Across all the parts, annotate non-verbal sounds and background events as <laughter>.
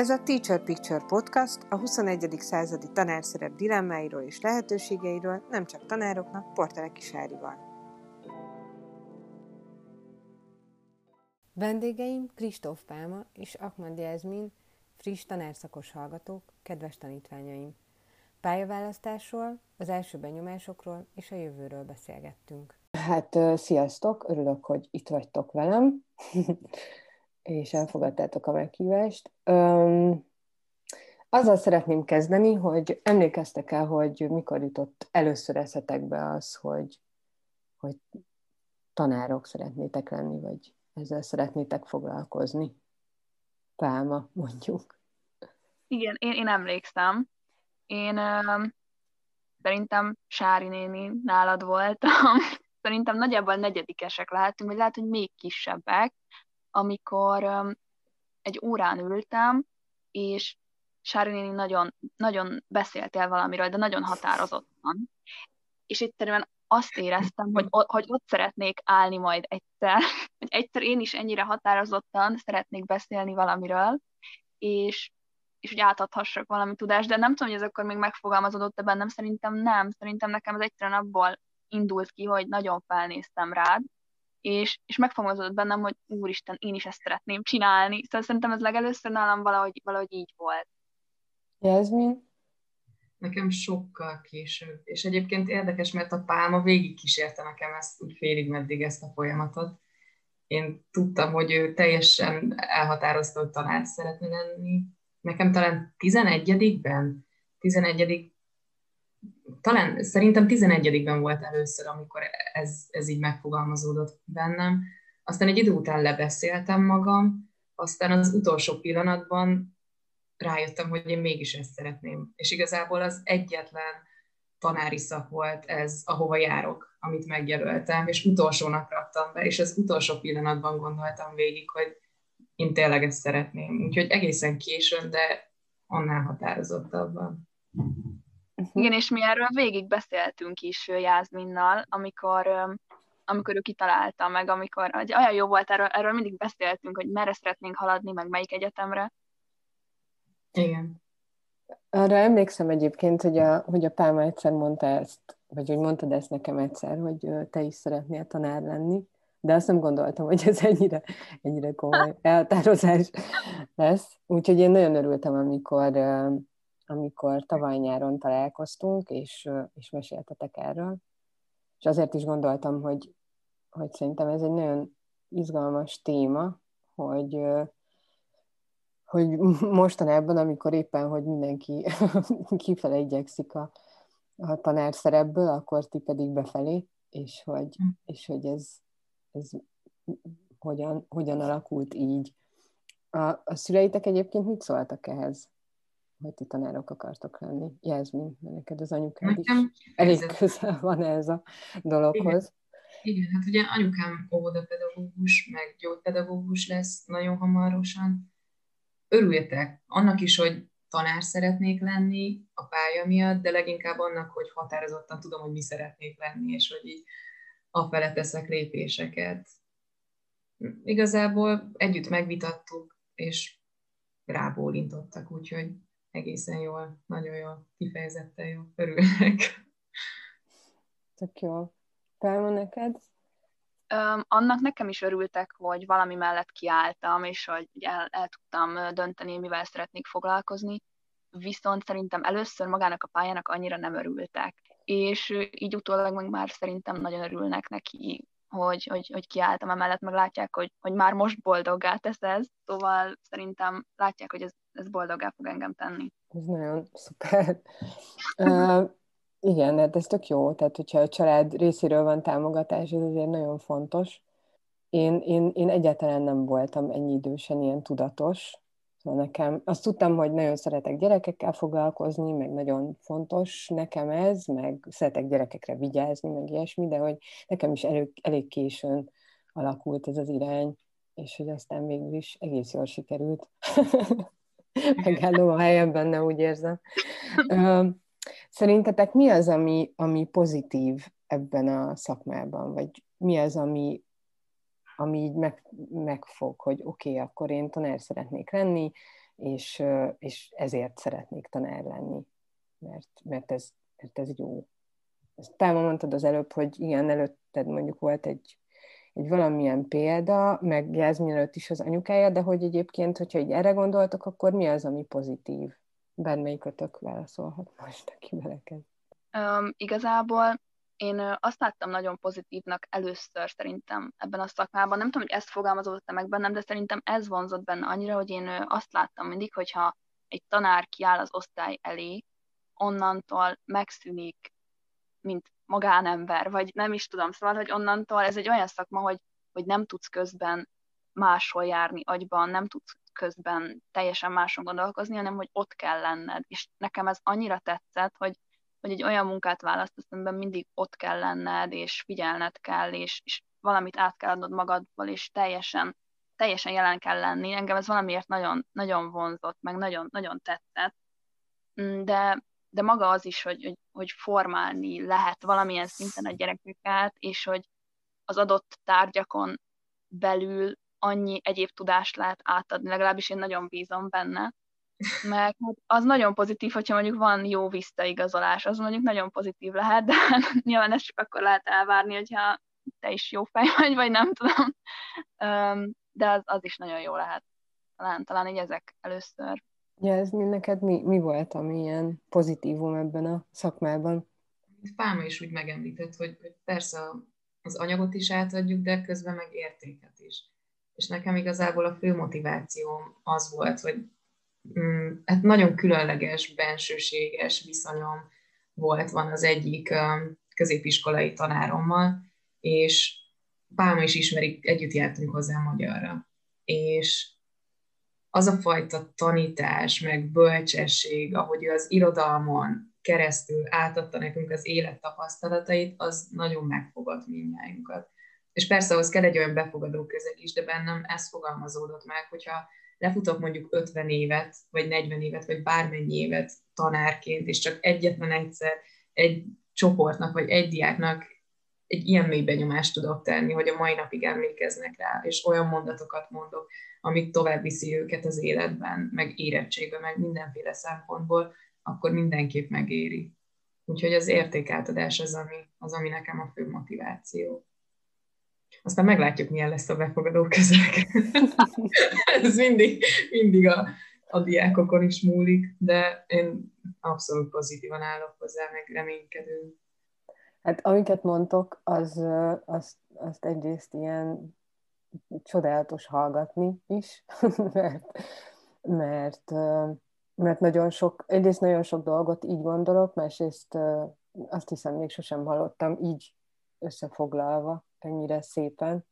Ez a Teacher Picture podcast a 21. századi tanárszerep dilemmáiról és lehetőségeiről nem csak tanároknak, Porteleki Sárival. Vendégeim Kristóf Pálma és Ahmad Jászmin, friss tanárszakos hallgatók, kedves tanítványaim. Pályaválasztásról, az első benyomásokról és a jövőről beszélgettünk. Hát, sziasztok! Örülök, hogy itt vagytok velem. <laughs> és elfogadtátok a meghívást. Um, azzal szeretném kezdeni, hogy emlékeztek el, hogy mikor jutott először eszetekbe az, hogy, hogy tanárok szeretnétek lenni, vagy ezzel szeretnétek foglalkozni? Pálma, mondjuk. Igen, én, én emlékszem. Én um, szerintem Sári néni nálad voltam. <laughs> szerintem nagyjából negyedikesek lehetünk, vagy lehet, hogy még kisebbek, amikor egy órán ültem, és Sári néni nagyon, nagyon beszéltél valamiről, de nagyon határozottan. És egyszerűen azt éreztem, hogy, hogy ott szeretnék állni majd egyszer, <laughs> hogy egyszer én is ennyire határozottan szeretnék beszélni valamiről, és, és hogy átadhassak valami tudást, de nem tudom, hogy ez akkor még megfogalmazódott-e bennem, szerintem nem, szerintem nekem ez egyszerűen abból indult ki, hogy nagyon felnéztem rád, és, és megfogalmazódott bennem, hogy úristen, én is ezt szeretném csinálni. Szóval szerintem ez legelőször nálam valahogy, valahogy így volt. Jászmin? Nekem sokkal később. És egyébként érdekes, mert a pálma végig kísérte nekem ezt úgy félig meddig ezt a folyamatot. Én tudtam, hogy ő teljesen elhatározta, hogy tanár szeretne lenni. Nekem talán 11-ben, 11 talán szerintem 11-ben volt először, amikor ez, ez így megfogalmazódott bennem. Aztán egy idő után lebeszéltem magam, aztán az utolsó pillanatban rájöttem, hogy én mégis ezt szeretném. És igazából az egyetlen tanári szak volt ez, ahova járok, amit megjelöltem, és utolsónak raktam be, és az utolsó pillanatban gondoltam végig, hogy én tényleg ezt szeretném. Úgyhogy egészen későn, de annál határozottabban. Uh-huh. Igen, és mi erről végig beszéltünk is Jászminnal, amikor, amikor ő kitalálta, meg amikor, hogy olyan jó volt, erről, erről mindig beszéltünk, hogy merre szeretnénk haladni, meg melyik egyetemre. Igen. Arra emlékszem egyébként, hogy a, hogy a Pálma egyszer mondta ezt, vagy hogy mondtad ezt nekem egyszer, hogy te is szeretnél tanár lenni, de azt nem gondoltam, hogy ez ennyire, ennyire komoly eltározás lesz. Úgyhogy én nagyon örültem, amikor amikor tavaly nyáron találkoztunk, és, és meséltetek erről. És azért is gondoltam, hogy, hogy szerintem ez egy nagyon izgalmas téma, hogy, hogy <laughs> mostanában, amikor éppen, hogy mindenki <laughs> kifele igyekszik a, a tanár szerepből, akkor ti pedig befelé, és hogy, hm. és hogy ez, ez hogyan, hogyan alakult így. A, a szüleitek egyébként mit szóltak ehhez? Hogy ti tanárok akartok lenni. Jászmin, mert neked az anyukád is elég közel van ez a dologhoz. Igen. Igen, hát ugye anyukám óvodapedagógus, meg gyógypedagógus lesz nagyon hamarosan. Örüljetek annak is, hogy tanár szeretnék lenni a pálya miatt, de leginkább annak, hogy határozottan tudom, hogy mi szeretnék lenni, és hogy így afele teszek lépéseket. Igazából együtt megvitattuk, és rábólintottak, úgyhogy egészen jól, nagyon jól, kifejezetten jó, örülnek. Tök jó. Pálma, neked? Um, annak nekem is örültek, hogy valami mellett kiálltam, és hogy el, el tudtam dönteni, mivel szeretnék foglalkozni, viszont szerintem először magának a pályának annyira nem örültek. És így utólag meg már szerintem nagyon örülnek neki, hogy, hogy, hogy kiálltam emellett, meg látják, hogy, hogy már most boldoggá tesz ez, szóval szerintem látják, hogy ez, ez boldoggá fog engem tenni. Ez nagyon szuper. uh, igen, hát ez tök jó, tehát hogyha a család részéről van támogatás, ez azért nagyon fontos. Én, én, én egyáltalán nem voltam ennyi idősen ilyen tudatos, Szóval nekem, azt tudtam, hogy nagyon szeretek gyerekekkel foglalkozni, meg nagyon fontos nekem ez, meg szeretek gyerekekre vigyázni, meg ilyesmi, de hogy nekem is elég, elég későn alakult ez az irány, és hogy aztán végül is egész jól sikerült. <laughs> <laughs> Megállom a helyem benne, úgy érzem. Szerintetek mi az, ami, ami pozitív ebben a szakmában, vagy mi az, ami, ami így meg, megfog, hogy oké, okay, akkor én tanár szeretnék lenni, és, és ezért szeretnék tanár lenni, mert, mert, ez, mert ez jó. Ezt te mondtad az előbb, hogy igen, előtted mondjuk volt egy, egy valamilyen példa, meg Jászmin előtt is az anyukája, de hogy egyébként, hogyha így erre gondoltok, akkor mi az, ami pozitív? Bármelyikötök válaszolhat most, aki belekezd. Um, igazából én azt láttam nagyon pozitívnak először szerintem ebben a szakmában. Nem tudom, hogy ezt fogalmazódott meg bennem, de szerintem ez vonzott benne annyira, hogy én azt láttam mindig, hogyha egy tanár kiáll az osztály elé, onnantól megszűnik, mint magánember, vagy nem is tudom, szóval, hogy onnantól ez egy olyan szakma, hogy, hogy nem tudsz közben máshol járni agyban, nem tudsz közben teljesen máson gondolkozni, hanem hogy ott kell lenned. És nekem ez annyira tetszett, hogy hogy egy olyan munkát választasz, amiben mindig ott kell lenned, és figyelned kell, és, és valamit át kell adnod magadból, és teljesen, teljesen jelen kell lenni. Engem ez valamiért nagyon, nagyon vonzott, meg nagyon, nagyon tetszett. Mm, de, de maga az is, hogy, hogy, hogy formálni lehet valamilyen szinten a gyerekeket, és hogy az adott tárgyakon belül annyi egyéb tudást lehet átadni, legalábbis én nagyon bízom benne, meg hát az nagyon pozitív, hogyha mondjuk van jó visszaigazolás, az mondjuk nagyon pozitív lehet, de <laughs> nyilván ezt csak akkor lehet elvárni, hogyha te is jó fej vagy, vagy nem tudom. De az, az is nagyon jó lehet. Talán, talán így ezek először. Ja, ez mi neked mi, mi volt, ami ilyen pozitívum ebben a szakmában? Fáma is úgy megemlített, hogy, hogy persze az anyagot is átadjuk, de közben meg értéket is. És nekem igazából a fő motivációm az volt, hogy Mm, hát nagyon különleges, bensőséges viszonyom volt, van az egyik középiskolai tanárommal, és Pálma is ismerik, együtt jártunk hozzá magyarra. És az a fajta tanítás, meg bölcsesség, ahogy ő az irodalmon keresztül átadta nekünk az élet tapasztalatait, az nagyon megfogott mindnyájunkat. És persze ahhoz kell egy olyan befogadó közeg is, de bennem ez fogalmazódott meg, hogyha lefutok mondjuk 50 évet, vagy 40 évet, vagy bármennyi évet tanárként, és csak egyetlen egyszer egy csoportnak, vagy egy diáknak egy ilyen mély benyomást tudok tenni, hogy a mai napig emlékeznek rá, és olyan mondatokat mondok, amik tovább viszi őket az életben, meg érettségben, meg mindenféle szempontból, akkor mindenképp megéri. Úgyhogy az értékátadás az, ami, az, ami nekem a fő motiváció. Aztán meglátjuk, milyen lesz a befogadó közeg. <laughs> Ez mindig, mindig a, a diákokon is múlik, de én abszolút pozitívan állok hozzá, meg reménykedő. Hát amiket mondtok, az, azt, azt egyrészt ilyen csodálatos hallgatni is, <laughs> mert, mert, mert nagyon sok, egyrészt nagyon sok dolgot így gondolok, másrészt azt hiszem még sosem hallottam így összefoglalva ennyire szépen.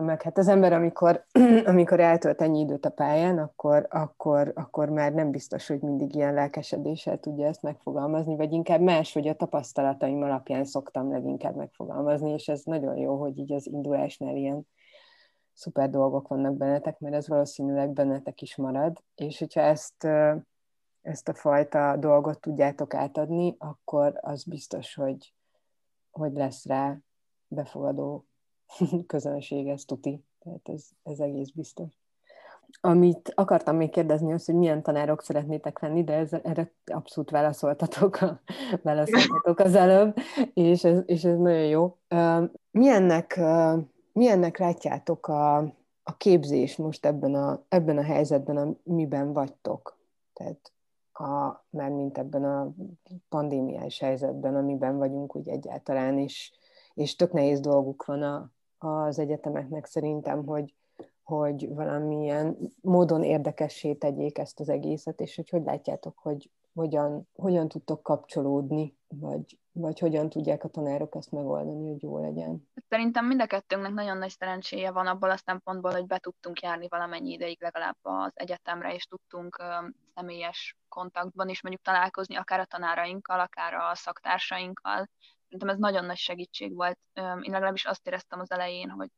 Meg hát az ember, amikor, <clears throat> amikor eltölt ennyi időt a pályán, akkor, akkor, akkor már nem biztos, hogy mindig ilyen lelkesedéssel tudja ezt megfogalmazni, vagy inkább más, hogy a tapasztalataim alapján szoktam leginkább megfogalmazni, és ez nagyon jó, hogy így az indulásnál ilyen szuper dolgok vannak bennetek, mert ez valószínűleg bennetek is marad, és hogyha ezt, ezt a fajta dolgot tudjátok átadni, akkor az biztos, hogy, hogy lesz rá befogadó <laughs> közönség, ez tuti. Tehát ez, ez egész biztos. Amit akartam még kérdezni, az, hogy milyen tanárok szeretnétek lenni, de ez, erre abszolút válaszoltatok, a, <laughs> válaszoltatok az előbb, és ez, és ez nagyon jó. Milyennek, milyennek látjátok a, a képzés most ebben a, ebben a helyzetben, amiben vagytok? Tehát a, mert mint ebben a pandémiás helyzetben, amiben vagyunk úgy egyáltalán, és és tök nehéz dolguk van a, az egyetemeknek szerintem, hogy, hogy valamilyen módon érdekessé tegyék ezt az egészet, és hogy hogy látjátok, hogy hogyan, hogyan tudtok kapcsolódni, vagy, vagy hogyan tudják a tanárok ezt megoldani, hogy jó legyen? Szerintem mind a kettőnknek nagyon nagy szerencséje van abból a szempontból, hogy be tudtunk járni valamennyi ideig legalább az egyetemre, és tudtunk um, személyes kontaktban is mondjuk találkozni, akár a tanárainkkal, akár a szaktársainkkal, Szerintem ez nagyon nagy segítség volt. Én legalábbis azt éreztem az elején, hogy,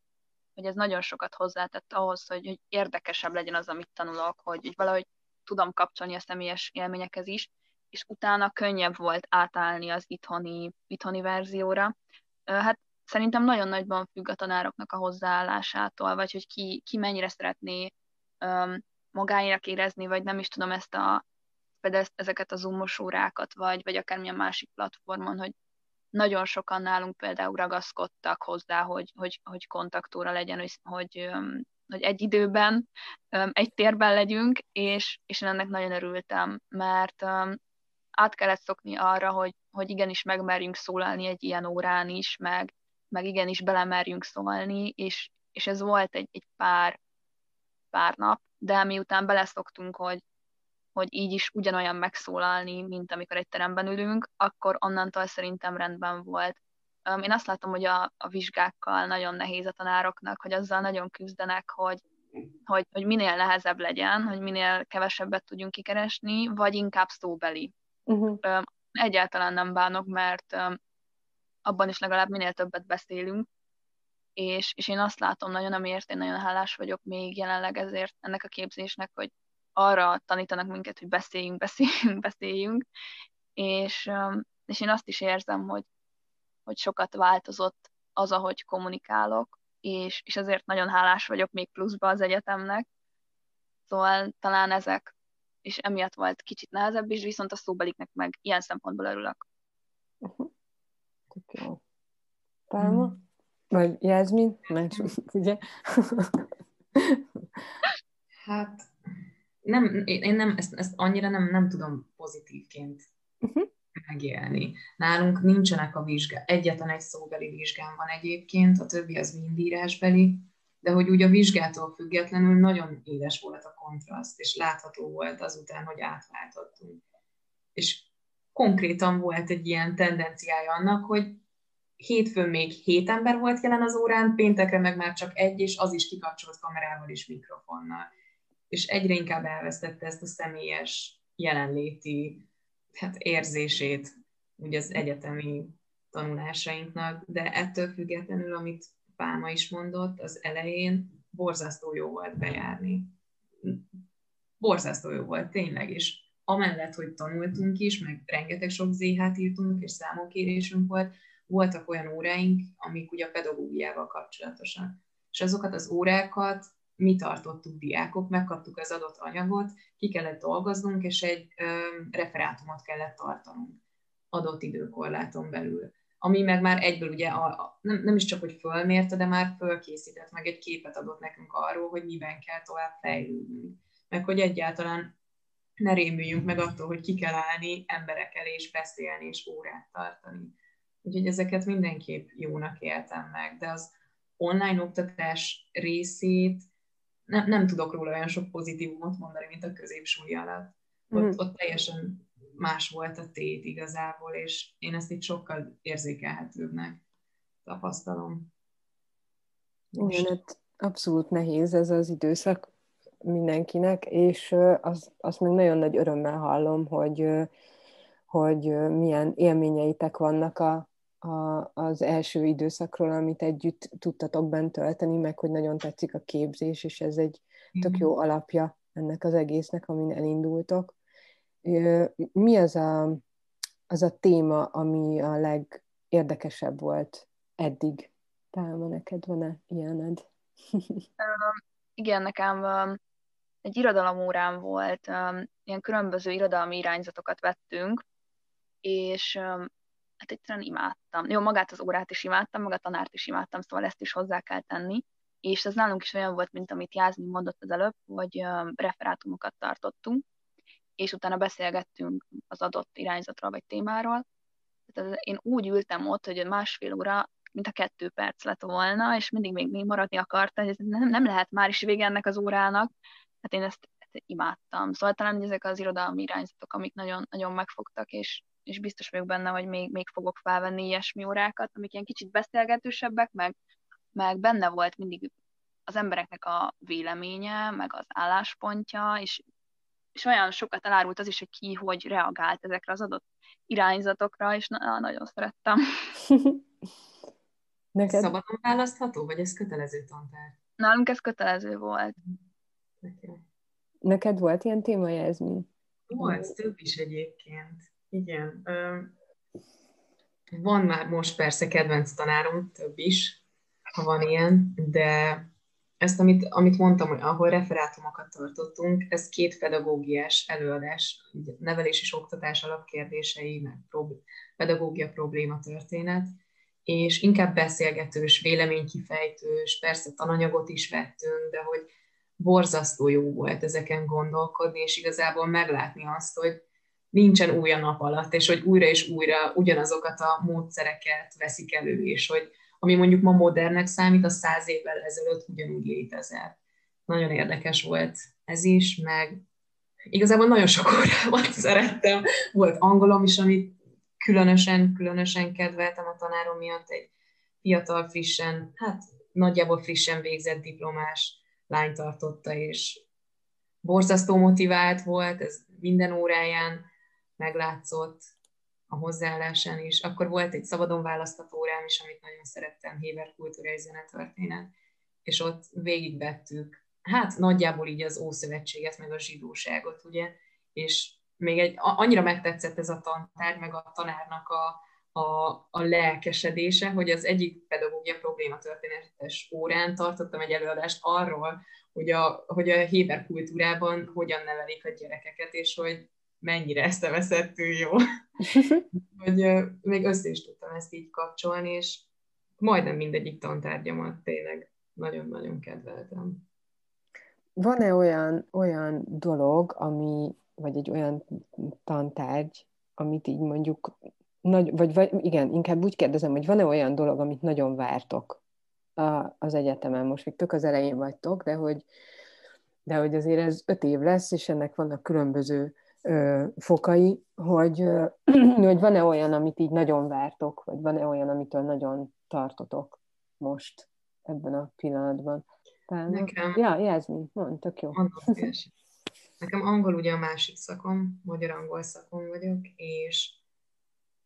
hogy ez nagyon sokat hozzátett ahhoz, hogy, hogy érdekesebb legyen az, amit tanulok, hogy, hogy valahogy tudom kapcsolni a személyes élményekhez is, és utána könnyebb volt átállni az itthoni, itthoni verzióra. Hát szerintem nagyon nagyban függ a tanároknak a hozzáállásától, vagy hogy ki, ki mennyire szeretné magáinak érezni, vagy nem is tudom ezt a, például ezeket a zoomos órákat, vagy, vagy akármilyen másik platformon, hogy nagyon sokan nálunk például ragaszkodtak hozzá, hogy, hogy, hogy kontaktóra legyen, hogy, hogy, hogy egy időben, egy térben legyünk, és, és én ennek nagyon örültem, mert át kellett szokni arra, hogy, hogy igenis megmerjünk szólalni egy ilyen órán is, meg, meg igenis belemerjünk szólni, és, és ez volt egy, egy pár, pár nap, de miután beleszoktunk, hogy, hogy így is ugyanolyan megszólalni, mint amikor egy teremben ülünk, akkor onnantól szerintem rendben volt. Én azt látom, hogy a, a vizsgákkal nagyon nehéz a tanároknak, hogy azzal nagyon küzdenek, hogy, hogy, hogy minél nehezebb legyen, hogy minél kevesebbet tudjunk kikeresni, vagy inkább szóbeli. Uh-huh. Egyáltalán nem bánok, mert abban is legalább minél többet beszélünk, és, és én azt látom nagyon, amiért én nagyon hálás vagyok még jelenleg ezért ennek a képzésnek, hogy arra tanítanak minket, hogy beszéljünk, beszéljünk, beszéljünk, és, és én azt is érzem, hogy, hogy sokat változott az, ahogy kommunikálok, és, és ezért nagyon hálás vagyok még pluszba az egyetemnek. Szóval talán ezek, és emiatt volt kicsit nehezebb is, viszont a szóbeliknek meg ilyen szempontból örülök. Uh-huh. Tök jó. Pálma? Hmm. Vagy Jászmin? Más, <laughs> ugye? hát nem, én nem, ezt, ezt annyira nem, nem tudom pozitívként uh-huh. megélni. Nálunk nincsenek a vizsgák, egyetlen egy szóbeli vizsgám van egyébként, a többi az mind írásbeli, de hogy úgy a vizsgától függetlenül nagyon éles volt a kontraszt, és látható volt azután, hogy átváltottunk. És konkrétan volt egy ilyen tendenciája annak, hogy hétfőn még hét ember volt jelen az órán, péntekre meg már csak egy, és az is kikapcsolt kamerával és mikrofonnal és egyre inkább elvesztette ezt a személyes jelenléti hát érzését ugye az egyetemi tanulásainknak, de ettől függetlenül, amit Pálma is mondott, az elején borzasztó jó volt bejárni. Borzasztó jó volt, tényleg, és amellett, hogy tanultunk is, meg rengeteg sok ZH-t írtunk, és számonkérésünk volt, voltak olyan óráink, amik ugye a pedagógiával kapcsolatosak. És azokat az órákat mi tartottuk diákok, megkaptuk az adott anyagot, ki kellett dolgoznunk, és egy ö, referátumot kellett tartanunk adott időkorláton belül. Ami meg már egyből ugye a, a, nem, nem is csak, hogy fölmérte, de már fölkészített, meg egy képet adott nekünk arról, hogy miben kell tovább fejlődnünk. Meg hogy egyáltalán ne rémüljünk meg attól, hogy ki kell állni emberekkel és beszélni és órát tartani. Úgyhogy ezeket mindenképp jónak éltem meg, de az online oktatás részét nem, nem tudok róla olyan sok pozitívumot mondani, mint a középsúly alatt. Ott, mm. ott teljesen más volt a tét igazából, és én ezt itt sokkal érzékelhetőbbnek tapasztalom. Most. Igen, hát abszolút nehéz ez az időszak mindenkinek, és azt, azt meg nagyon nagy örömmel hallom, hogy, hogy milyen élményeitek vannak a, a, az első időszakról, amit együtt tudtatok bent tölteni, meg hogy nagyon tetszik a képzés, és ez egy tök jó alapja ennek az egésznek, amin elindultok. Mi az a, az a téma, ami a legérdekesebb volt eddig? Pálma, neked van-e ilyened? <laughs> Igen, nekem egy irodalomórán volt, ilyen különböző irodalmi irányzatokat vettünk, és hát egyszerűen imádtam. Jó, magát az órát is imádtam, maga a tanárt is imádtam, szóval ezt is hozzá kell tenni. És ez nálunk is olyan volt, mint amit Jászmin mondott az előbb, hogy referátumokat tartottunk, és utána beszélgettünk az adott irányzatról vagy témáról. Tehát én úgy ültem ott, hogy másfél óra, mint a kettő perc lett volna, és mindig még, még maradni akarta, hogy nem, nem lehet már is vége ennek az órának. Hát én ezt, ezt imádtam. Szóval talán ezek az irodalmi irányzatok, amik nagyon, nagyon megfogtak, és, és biztos vagyok benne, hogy még, még fogok felvenni ilyesmi órákat, amik ilyen kicsit beszélgetősebbek, meg, meg benne volt mindig az embereknek a véleménye, meg az álláspontja, és, és olyan sokat elárult az is, hogy ki hogy reagált ezekre az adott irányzatokra, és na, nagyon szerettem. <laughs> Neked? Szabadon választható, vagy ez kötelező tantár? Nálunk ez kötelező volt. Neked volt ilyen téma, Jászmin? Volt, több is egyébként. Igen. Van már most persze kedvenc tanárom, több is, ha van ilyen, de ezt, amit, amit mondtam, hogy ahol referátumokat tartottunk, ez két pedagógiás előadás, nevelés és oktatás alapkérdései, meg prób- pedagógia probléma történet, és inkább beszélgetős, véleménykifejtős, persze tananyagot is vettünk, de hogy borzasztó jó volt ezeken gondolkodni, és igazából meglátni azt, hogy nincsen új a nap alatt, és hogy újra és újra ugyanazokat a módszereket veszik elő, és hogy ami mondjuk ma modernnek számít, a száz évvel ezelőtt ugyanúgy létezett. Nagyon érdekes volt ez is, meg igazából nagyon sok órában <laughs> szerettem. Volt angolom is, amit különösen, különösen kedveltem a tanárom miatt, egy fiatal, frissen, hát nagyjából frissen végzett diplomás lány tartotta, és borzasztó motivált volt, ez minden óráján meglátszott, a hozzáállásán is. Akkor volt egy szabadon választott órám is, amit nagyon szerettem, Héber kultúra és zenetörténet, és ott végigvettük, hát nagyjából így az Ószövetséget, meg a zsidóságot, ugye, és még egy, annyira megtetszett ez a tantár, meg a tanárnak a, a, a lelkesedése, hogy az egyik pedagógia probléma történetes órán tartottam egy előadást arról, hogy a, hogy a héber kultúrában hogyan nevelik a gyerekeket, és hogy mennyire ezt veszettül jó. hogy még össze is tudtam ezt így kapcsolni, és majdnem mindegyik tantárgyamat tényleg nagyon-nagyon kedveltem. Van-e olyan, olyan dolog, ami, vagy egy olyan tantárgy, amit így mondjuk, nagy, vagy, vagy igen, inkább úgy kérdezem, hogy van-e olyan dolog, amit nagyon vártok a, az egyetemen? Most még tök az elején vagytok, de hogy, de hogy azért ez öt év lesz, és ennek vannak különböző fokai, hogy, <clears throat> hogy van-e olyan, amit így nagyon vártok, vagy van-e olyan, amitől nagyon tartotok most ebben a pillanatban. Talán, Nekem... Ja, Jászmin, mondd, tök jó. <laughs> Nekem angol ugye a másik szakom, magyar-angol szakom vagyok, és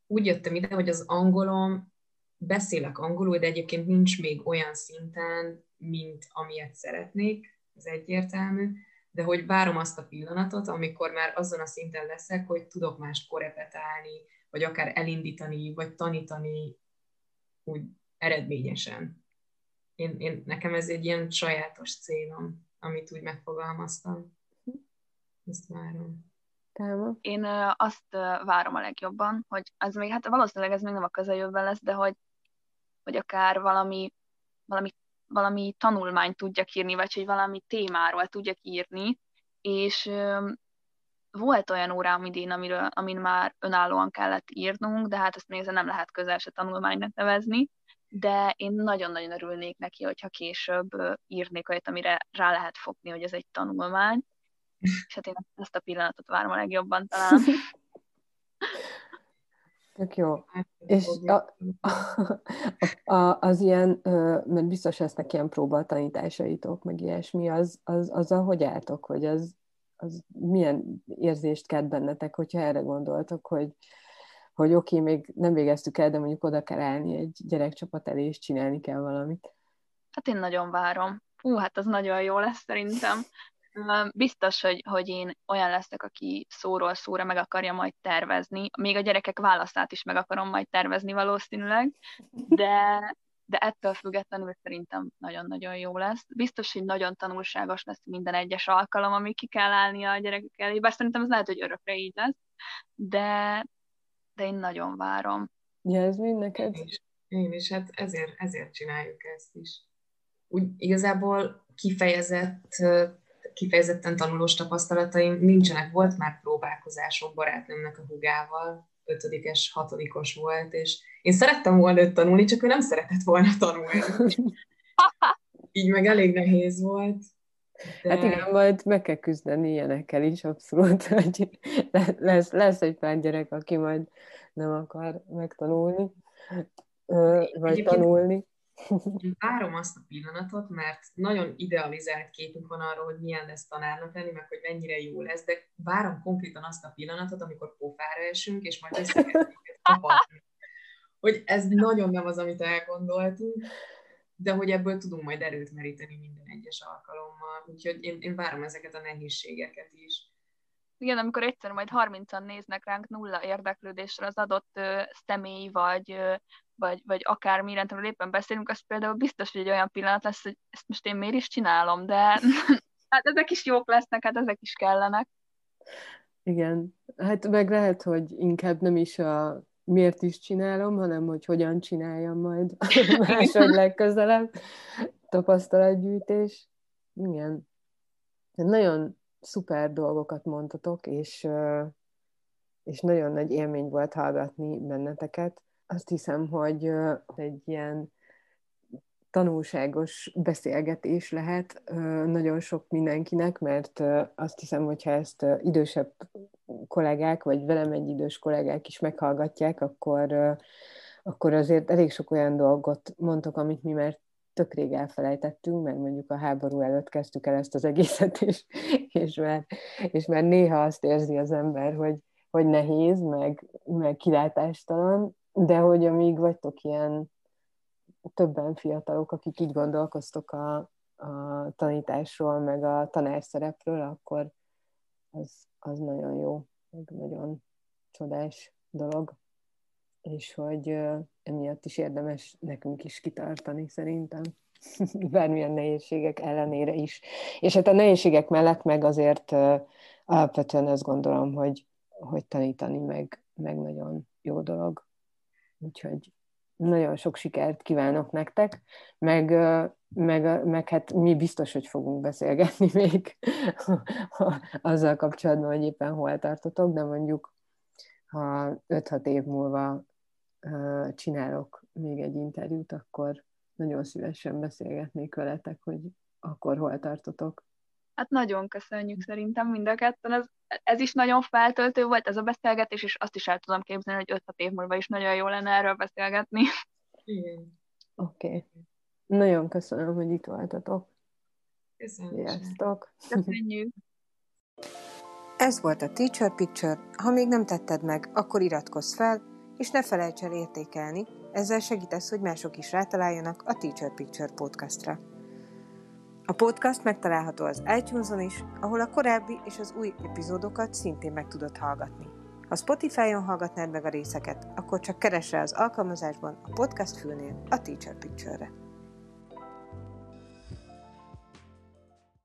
úgy jöttem ide, hogy az angolom, beszélek angolul, de egyébként nincs még olyan szinten, mint amilyet szeretnék, ez egyértelmű, de hogy várom azt a pillanatot, amikor már azon a szinten leszek, hogy tudok mást korepetálni, vagy akár elindítani, vagy tanítani úgy eredményesen. Én, én, nekem ez egy ilyen sajátos célom, amit úgy megfogalmaztam. Ezt várom. Én azt várom a legjobban, hogy az még, hát valószínűleg ez még nem a közeljövőben lesz, de hogy, hogy akár valami, valami valami tanulmányt tudjak írni, vagy hogy valami témáról tudjak írni, és volt olyan órám idén, amiről, amin már önállóan kellett írnunk, de hát ezt még nem lehet közel se tanulmánynak nevezni, de én nagyon-nagyon örülnék neki, hogyha később írnék olyat, amire rá lehet fogni, hogy ez egy tanulmány, és hát én ezt a pillanatot várom a legjobban talán. <laughs> Tök jó. És a, <laughs> a, a, az ilyen, mert biztos lesznek ilyen próbatanításaitok, meg ilyesmi, az, az, az hogy álltok, hogy az, az milyen érzést kelt bennetek, hogyha erre gondoltok, hogy, hogy oké, okay, még nem végeztük el, de mondjuk oda kell állni egy gyerekcsapat elé, és csinálni kell valamit. Hát én nagyon várom. Ú, hát az nagyon jó lesz szerintem. Biztos, hogy, hogy én olyan leszek, aki szóról szóra meg akarja majd tervezni. Még a gyerekek választát is meg akarom majd tervezni valószínűleg, de, de ettől függetlenül szerintem nagyon-nagyon jó lesz. Biztos, hogy nagyon tanulságos lesz minden egyes alkalom, ami ki kell állni a gyerekek elé, bár szerintem ez lehet, hogy örökre így lesz, de, de én nagyon várom. Ja, ez mind neked? Is, én is hát ezért, ezért csináljuk ezt is. Úgy igazából kifejezett kifejezetten tanulós tapasztalataim nincsenek, volt már próbálkozások barátnőmnek a hugával, ötödikes, hatodikos volt, és én szerettem volna őt tanulni, csak ő nem szeretett volna tanulni. <laughs> Így meg elég nehéz volt. De... Hát igen, majd meg kell küzdeni ilyenekkel is, abszolút, <laughs> hogy lesz, lesz egy pár gyerek, aki majd nem akar megtanulni, vagy tanulni. Várom azt a pillanatot, mert nagyon idealizált képünk van arról, hogy milyen lesz tanárnak lenni, meg hogy mennyire jó lesz, de várom konkrétan azt a pillanatot, amikor pofára esünk, és majd összekezdjük Hogy ez nagyon nem az, amit elgondoltunk, de hogy ebből tudunk majd erőt meríteni minden egyes alkalommal. Úgyhogy én, én várom ezeket a nehézségeket is. Igen, amikor egyszer majd 30-an néznek ránk nulla érdeklődésre az adott ö, személy, vagy, ö, vagy, vagy akár iránytól éppen beszélünk, az például biztos, hogy egy olyan pillanat lesz, hogy ezt most én miért is csinálom, de <laughs> hát ezek is jók lesznek, hát ezek is kellenek. Igen, hát meg lehet, hogy inkább nem is a miért is csinálom, hanem hogy hogyan csináljam majd <laughs> másod legközelebb. Tapasztalatgyűjtés. Igen. Nagyon szuper dolgokat mondtatok, és, és nagyon nagy élmény volt hallgatni benneteket. Azt hiszem, hogy egy ilyen tanulságos beszélgetés lehet nagyon sok mindenkinek, mert azt hiszem, hogyha ezt idősebb kollégák, vagy velem egy idős kollégák is meghallgatják, akkor, akkor azért elég sok olyan dolgot mondtok, amit mi már tök rég elfelejtettünk, mert mondjuk a háború előtt kezdtük el ezt az egészet, <laughs> és, és, már, és már néha azt érzi az ember, hogy, hogy nehéz, meg, meg kilátástalan, de hogy amíg vagytok ilyen többen fiatalok, akik így gondolkoztok a, a tanításról, meg a tanárszerepről, akkor az, az nagyon jó, meg nagyon csodás dolog, és hogy emiatt is érdemes nekünk is kitartani szerintem, <laughs> bármilyen nehézségek ellenére is. És hát a nehézségek mellett meg azért alapvetően azt gondolom, hogy, hogy tanítani meg, meg nagyon jó dolog. Úgyhogy nagyon sok sikert kívánok nektek, meg, meg, meg hát mi biztos, hogy fogunk beszélgetni <laughs> még <laughs> azzal kapcsolatban, hogy éppen hol tartotok, de mondjuk ha 5-6 év múlva csinálok még egy interjút, akkor nagyon szívesen beszélgetnék veletek, hogy akkor hol tartotok. Hát nagyon köszönjük szerintem mind a ketten. Ez, ez is nagyon feltöltő volt ez a beszélgetés, és azt is el tudom képzelni, hogy 5 év múlva is nagyon jó lenne erről beszélgetni. Igen. Oké. Okay. Nagyon köszönöm, hogy itt voltatok. Köszönöm. Sziasztok. Köszönjük. Ez volt a Teacher Picture. Ha még nem tetted meg, akkor iratkozz fel, és ne felejts el értékelni, ezzel segítesz, hogy mások is rátaláljanak a Teacher Picture podcastra. A podcast megtalálható az iTunes-on is, ahol a korábbi és az új epizódokat szintén meg tudod hallgatni. Ha Spotify-on hallgatnád meg a részeket, akkor csak keresse az alkalmazásban a podcast fülnél a Teacher Picture-re.